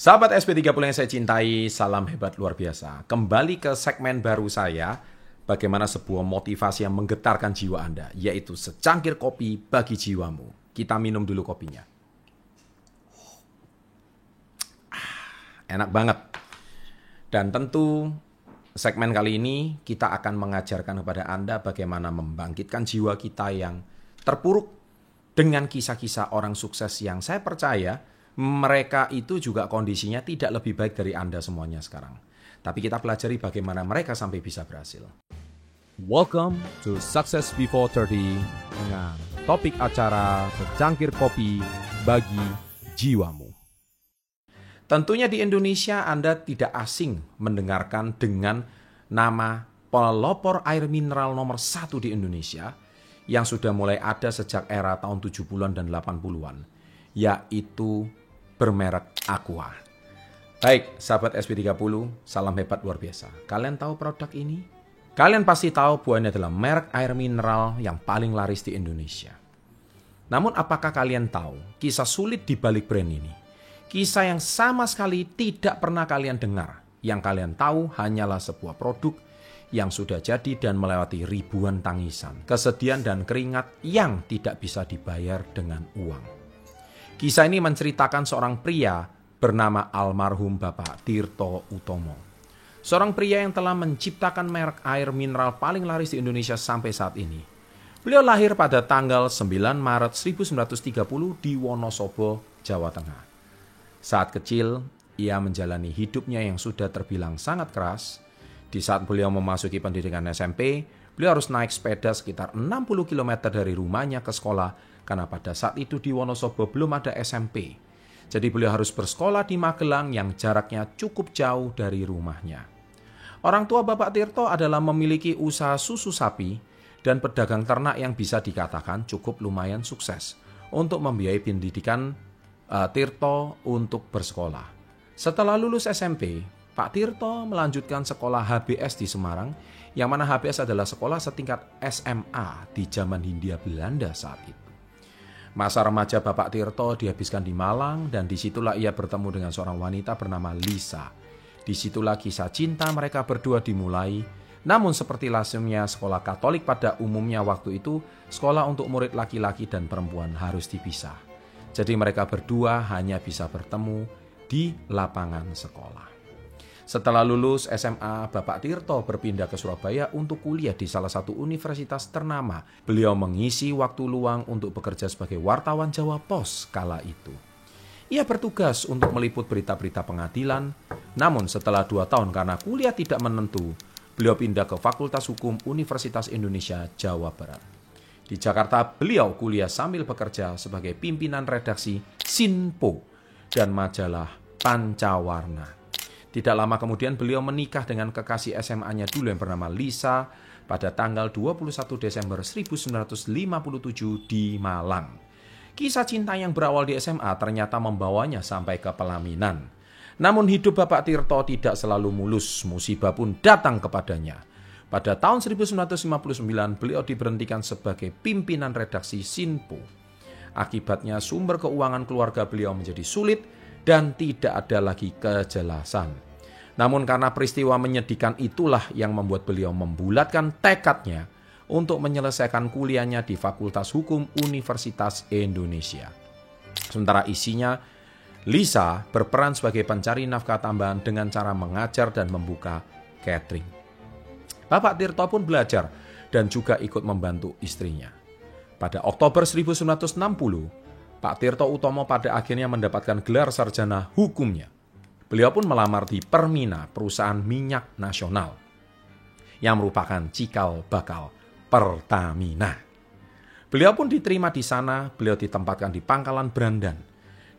Sahabat SP30 yang saya cintai, salam hebat luar biasa. Kembali ke segmen baru saya, bagaimana sebuah motivasi yang menggetarkan jiwa Anda, yaitu secangkir kopi bagi jiwamu. Kita minum dulu kopinya. Ah, enak banget. Dan tentu segmen kali ini kita akan mengajarkan kepada Anda bagaimana membangkitkan jiwa kita yang terpuruk dengan kisah-kisah orang sukses yang saya percaya mereka itu juga kondisinya tidak lebih baik dari Anda semuanya sekarang. Tapi kita pelajari bagaimana mereka sampai bisa berhasil. Welcome to Success Before 30 dengan topik acara secangkir kopi bagi jiwamu. Tentunya di Indonesia Anda tidak asing mendengarkan dengan nama pelopor air mineral nomor satu di Indonesia yang sudah mulai ada sejak era tahun 70-an dan 80-an, yaitu bermerek Aqua. Baik, sahabat SP30, salam hebat luar biasa. Kalian tahu produk ini? Kalian pasti tahu ini adalah merek air mineral yang paling laris di Indonesia. Namun apakah kalian tahu kisah sulit di balik brand ini? Kisah yang sama sekali tidak pernah kalian dengar. Yang kalian tahu hanyalah sebuah produk yang sudah jadi dan melewati ribuan tangisan, kesedihan dan keringat yang tidak bisa dibayar dengan uang. Kisah ini menceritakan seorang pria bernama almarhum Bapak Tirto Utomo. Seorang pria yang telah menciptakan merek air mineral paling laris di Indonesia sampai saat ini. Beliau lahir pada tanggal 9 Maret 1930 di Wonosobo, Jawa Tengah. Saat kecil, ia menjalani hidupnya yang sudah terbilang sangat keras. Di saat beliau memasuki pendidikan SMP, beliau harus naik sepeda sekitar 60 km dari rumahnya ke sekolah karena pada saat itu di Wonosobo belum ada SMP. Jadi beliau harus bersekolah di Magelang yang jaraknya cukup jauh dari rumahnya. Orang tua Bapak Tirto adalah memiliki usaha susu sapi dan pedagang ternak yang bisa dikatakan cukup lumayan sukses untuk membiayai pendidikan uh, Tirto untuk bersekolah. Setelah lulus SMP, Pak Tirto melanjutkan sekolah HBS di Semarang, yang mana HBS adalah sekolah setingkat SMA di zaman Hindia Belanda saat itu. Masa remaja Bapak Tirto dihabiskan di Malang dan di situlah ia bertemu dengan seorang wanita bernama Lisa. Di situlah kisah cinta mereka berdua dimulai. Namun seperti lazimnya sekolah Katolik pada umumnya waktu itu, sekolah untuk murid laki-laki dan perempuan harus dipisah. Jadi mereka berdua hanya bisa bertemu di lapangan sekolah. Setelah lulus SMA, Bapak Tirto berpindah ke Surabaya untuk kuliah di salah satu universitas ternama. Beliau mengisi waktu luang untuk bekerja sebagai wartawan Jawa Pos kala itu. Ia bertugas untuk meliput berita-berita pengadilan, namun setelah dua tahun karena kuliah tidak menentu, beliau pindah ke Fakultas Hukum Universitas Indonesia Jawa Barat. Di Jakarta, beliau kuliah sambil bekerja sebagai pimpinan redaksi Sinpo dan majalah Pancawarna. Tidak lama kemudian beliau menikah dengan kekasih SMA-nya dulu yang bernama Lisa pada tanggal 21 Desember 1957 di Malang. Kisah cinta yang berawal di SMA ternyata membawanya sampai ke pelaminan. Namun hidup Bapak Tirto tidak selalu mulus, musibah pun datang kepadanya. Pada tahun 1959 beliau diberhentikan sebagai pimpinan redaksi Sinpo. Akibatnya sumber keuangan keluarga beliau menjadi sulit dan tidak ada lagi kejelasan. Namun karena peristiwa menyedihkan itulah yang membuat beliau membulatkan tekadnya untuk menyelesaikan kuliahnya di Fakultas Hukum Universitas Indonesia. Sementara isinya, Lisa berperan sebagai pencari nafkah tambahan dengan cara mengajar dan membuka catering. Bapak Tirto pun belajar dan juga ikut membantu istrinya. Pada Oktober 1960, Pak Tirto Utomo pada akhirnya mendapatkan gelar sarjana hukumnya. Beliau pun melamar di Permina, perusahaan minyak nasional, yang merupakan cikal bakal Pertamina. Beliau pun diterima di sana, beliau ditempatkan di pangkalan Brandan.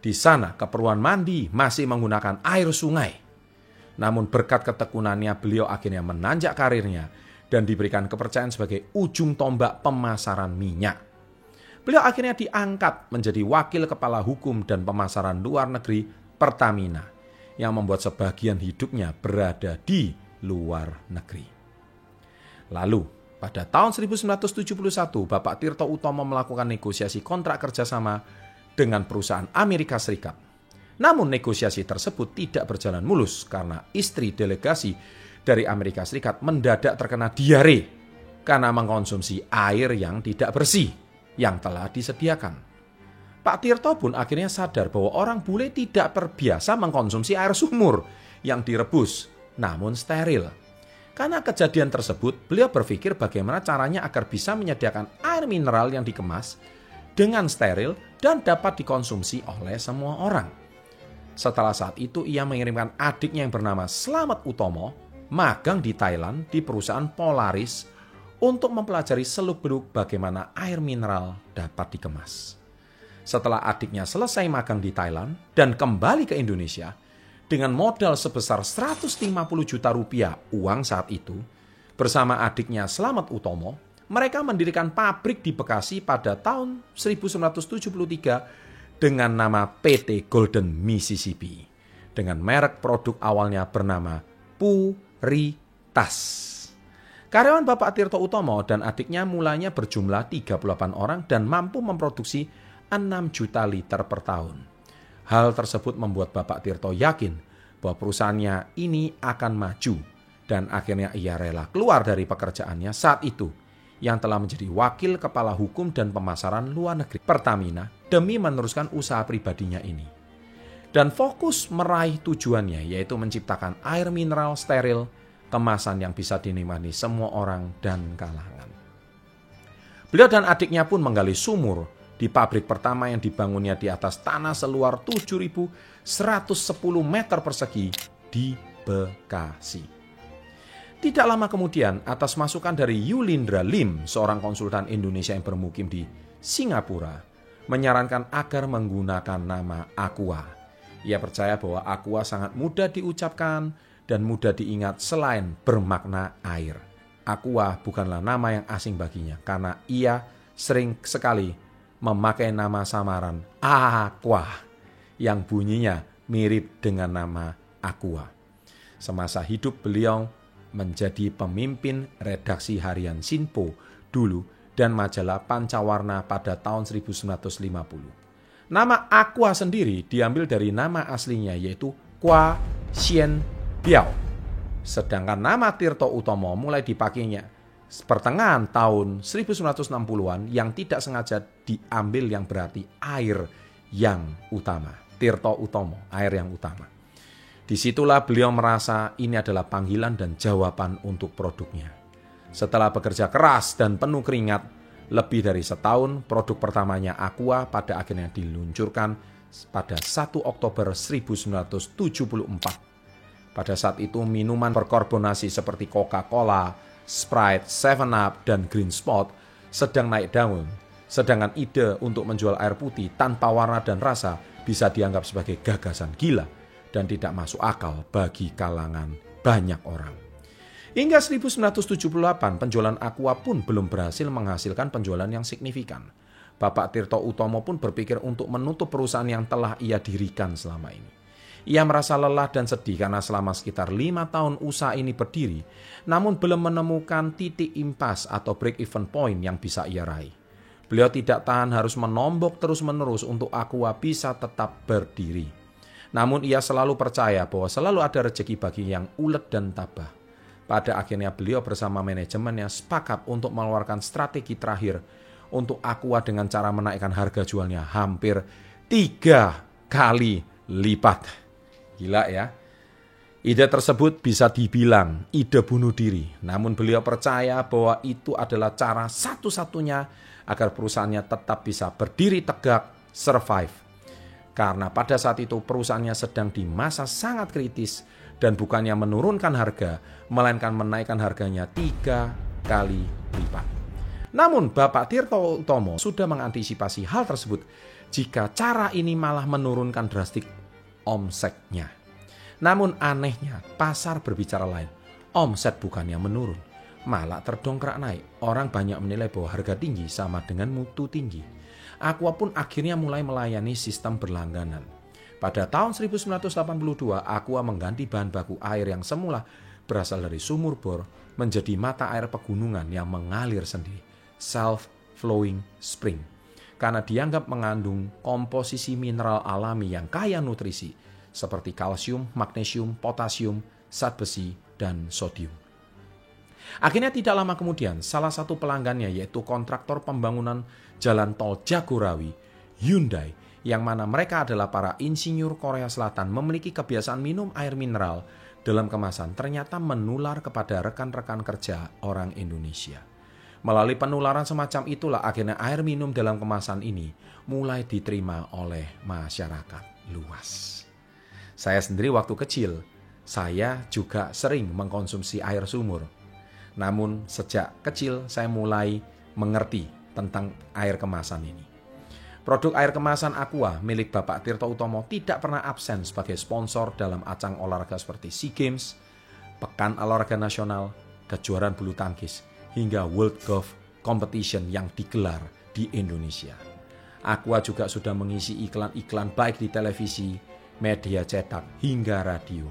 Di sana keperluan mandi masih menggunakan air sungai. Namun berkat ketekunannya beliau akhirnya menanjak karirnya dan diberikan kepercayaan sebagai ujung tombak pemasaran minyak Beliau akhirnya diangkat menjadi wakil kepala hukum dan pemasaran luar negeri Pertamina yang membuat sebagian hidupnya berada di luar negeri. Lalu, pada tahun 1971, Bapak Tirto Utomo melakukan negosiasi kontrak kerjasama dengan perusahaan Amerika Serikat. Namun negosiasi tersebut tidak berjalan mulus karena istri delegasi dari Amerika Serikat mendadak terkena diare karena mengkonsumsi air yang tidak bersih yang telah disediakan. Pak Tirto pun akhirnya sadar bahwa orang bule tidak terbiasa mengkonsumsi air sumur yang direbus, namun steril. Karena kejadian tersebut, beliau berpikir bagaimana caranya agar bisa menyediakan air mineral yang dikemas dengan steril dan dapat dikonsumsi oleh semua orang. Setelah saat itu, ia mengirimkan adiknya yang bernama Slamet Utomo magang di Thailand di perusahaan Polaris untuk mempelajari seluk-beluk bagaimana air mineral dapat dikemas setelah adiknya selesai magang di Thailand dan kembali ke Indonesia dengan modal sebesar 150 juta rupiah uang saat itu, bersama adiknya Selamat Utomo, mereka mendirikan pabrik di Bekasi pada tahun 1973 dengan nama PT Golden Mississippi dengan merek produk awalnya bernama Puritas. Karyawan Bapak Tirto Utomo dan adiknya mulanya berjumlah 38 orang dan mampu memproduksi 6 juta liter per tahun. Hal tersebut membuat Bapak Tirto yakin bahwa perusahaannya ini akan maju dan akhirnya ia rela keluar dari pekerjaannya saat itu yang telah menjadi wakil kepala hukum dan pemasaran luar negeri Pertamina demi meneruskan usaha pribadinya ini. Dan fokus meraih tujuannya yaitu menciptakan air mineral steril kemasan yang bisa dinikmati semua orang dan kalangan. Beliau dan adiknya pun menggali sumur di pabrik pertama yang dibangunnya di atas tanah seluar 7.110 meter persegi di Bekasi. Tidak lama kemudian, atas masukan dari Yulindra Lim, seorang konsultan Indonesia yang bermukim di Singapura, menyarankan agar menggunakan nama Aqua. Ia percaya bahwa Aqua sangat mudah diucapkan dan mudah diingat selain bermakna air. Aqua bukanlah nama yang asing baginya karena ia sering sekali memakai nama samaran Aqua yang bunyinya mirip dengan nama Aqua. Semasa hidup beliau menjadi pemimpin redaksi harian Sinpo dulu dan majalah Pancawarna pada tahun 1950. Nama Aqua sendiri diambil dari nama aslinya yaitu Kwa Xian Biao. Sedangkan nama Tirto Utomo mulai dipakainya pertengahan tahun 1960-an yang tidak sengaja diambil yang berarti air yang utama. Tirto Utomo, air yang utama. Di situlah beliau merasa ini adalah panggilan dan jawaban untuk produknya. Setelah bekerja keras dan penuh keringat, lebih dari setahun produk pertamanya Aqua pada akhirnya diluncurkan pada 1 Oktober 1974. Pada saat itu minuman berkarbonasi seperti Coca-Cola, Sprite, 7-Up, dan Green Spot sedang naik daun. Sedangkan ide untuk menjual air putih tanpa warna dan rasa bisa dianggap sebagai gagasan gila dan tidak masuk akal bagi kalangan banyak orang. Hingga 1978 penjualan Aqua pun belum berhasil menghasilkan penjualan yang signifikan. Bapak Tirto Utomo pun berpikir untuk menutup perusahaan yang telah ia dirikan selama ini. Ia merasa lelah dan sedih karena selama sekitar lima tahun usaha ini berdiri, namun belum menemukan titik impas atau break even point yang bisa ia raih. Beliau tidak tahan harus menombok terus-menerus untuk Aqua bisa tetap berdiri. Namun ia selalu percaya bahwa selalu ada rezeki bagi yang ulet dan tabah. Pada akhirnya beliau bersama manajemennya sepakat untuk mengeluarkan strategi terakhir untuk Aqua dengan cara menaikkan harga jualnya hampir tiga kali lipat. Gila ya. Ide tersebut bisa dibilang ide bunuh diri, namun beliau percaya bahwa itu adalah cara satu-satunya agar perusahaannya tetap bisa berdiri tegak, survive. Karena pada saat itu perusahaannya sedang di masa sangat kritis dan bukannya menurunkan harga, melainkan menaikkan harganya tiga kali lipat. Namun Bapak Tirto Utomo sudah mengantisipasi hal tersebut jika cara ini malah menurunkan drastik omsetnya. Namun anehnya, pasar berbicara lain. Omset bukannya menurun, malah terdongkrak naik. Orang banyak menilai bahwa harga tinggi sama dengan mutu tinggi. Aqua pun akhirnya mulai melayani sistem berlangganan. Pada tahun 1982, Aqua mengganti bahan baku air yang semula berasal dari sumur bor menjadi mata air pegunungan yang mengalir sendiri, self-flowing spring. Karena dianggap mengandung komposisi mineral alami yang kaya nutrisi seperti kalsium, magnesium, potasium, zat besi, dan sodium. Akhirnya tidak lama kemudian, salah satu pelanggannya yaitu kontraktor pembangunan jalan tol Jagorawi, Hyundai, yang mana mereka adalah para insinyur Korea Selatan memiliki kebiasaan minum air mineral dalam kemasan ternyata menular kepada rekan-rekan kerja orang Indonesia. Melalui penularan semacam itulah akhirnya air minum dalam kemasan ini mulai diterima oleh masyarakat luas. Saya sendiri waktu kecil, saya juga sering mengkonsumsi air sumur. Namun sejak kecil saya mulai mengerti tentang air kemasan ini. Produk air kemasan Aqua milik Bapak Tirto Utomo tidak pernah absen sebagai sponsor dalam ajang olahraga seperti SEA Games, Pekan Olahraga Nasional, kejuaraan bulu tangkis, hingga World Golf Competition yang digelar di Indonesia. Aqua juga sudah mengisi iklan-iklan baik di televisi, media cetak, hingga radio.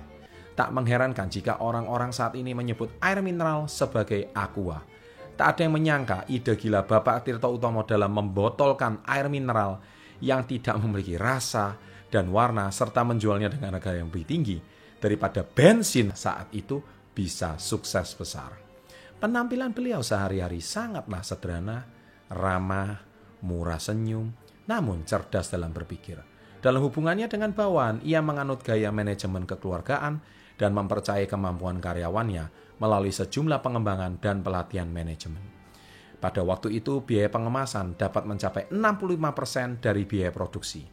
Tak mengherankan jika orang-orang saat ini menyebut air mineral sebagai Aqua. Tak ada yang menyangka ide gila Bapak Tirto Utomo dalam membotolkan air mineral yang tidak memiliki rasa dan warna serta menjualnya dengan harga yang lebih tinggi daripada bensin saat itu bisa sukses besar. Penampilan beliau sehari-hari sangatlah sederhana, ramah, murah senyum, namun cerdas dalam berpikir. Dalam hubungannya dengan bawahan, ia menganut gaya manajemen kekeluargaan dan mempercayai kemampuan karyawannya melalui sejumlah pengembangan dan pelatihan manajemen. Pada waktu itu, biaya pengemasan dapat mencapai 65% dari biaya produksi.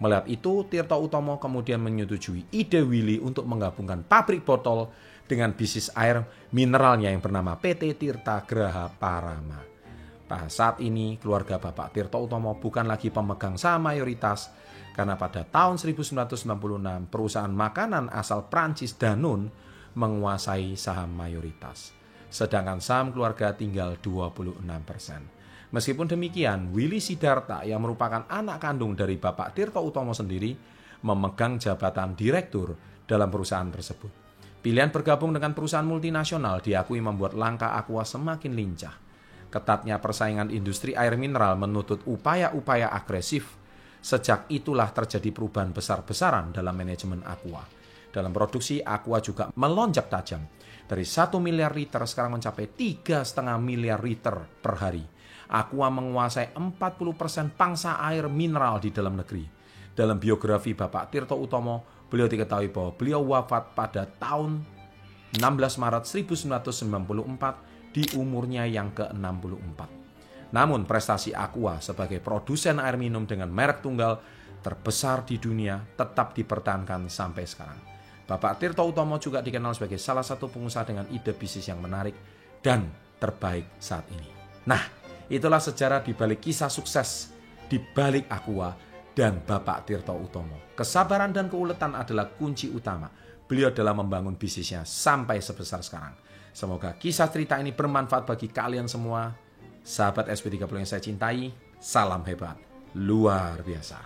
Melihat itu, Tirto Utomo kemudian menyetujui ide Willy untuk menggabungkan pabrik botol dengan bisnis air mineralnya yang bernama PT Tirta Graha Parama. Pada saat ini, keluarga Bapak Tirto Utomo bukan lagi pemegang saham mayoritas, karena pada tahun 1996 perusahaan makanan asal Prancis Danone menguasai saham mayoritas. Sedangkan saham keluarga tinggal 26 persen. Meskipun demikian, Willy Sidarta yang merupakan anak kandung dari Bapak Tirto Utomo sendiri memegang jabatan direktur dalam perusahaan tersebut. Pilihan bergabung dengan perusahaan multinasional diakui membuat langkah Aqua semakin lincah. Ketatnya persaingan industri air mineral menuntut upaya-upaya agresif. Sejak itulah terjadi perubahan besar-besaran dalam manajemen Aqua. Dalam produksi, Aqua juga melonjak tajam. Dari 1 miliar liter sekarang mencapai 3,5 miliar liter per hari. Aqua menguasai 40% pangsa air mineral di dalam negeri. Dalam biografi Bapak Tirto Utomo, Beliau diketahui bahwa beliau wafat pada tahun 16 Maret 1994 di umurnya yang ke-64. Namun prestasi Aqua sebagai produsen air minum dengan merek tunggal terbesar di dunia tetap dipertahankan sampai sekarang. Bapak Tirto Utomo juga dikenal sebagai salah satu pengusaha dengan ide bisnis yang menarik dan terbaik saat ini. Nah, itulah sejarah di balik kisah sukses di balik Aqua dan Bapak Tirto Utomo. Kesabaran dan keuletan adalah kunci utama beliau dalam membangun bisnisnya sampai sebesar sekarang. Semoga kisah cerita ini bermanfaat bagi kalian semua. Sahabat SP30 yang saya cintai, salam hebat. Luar biasa.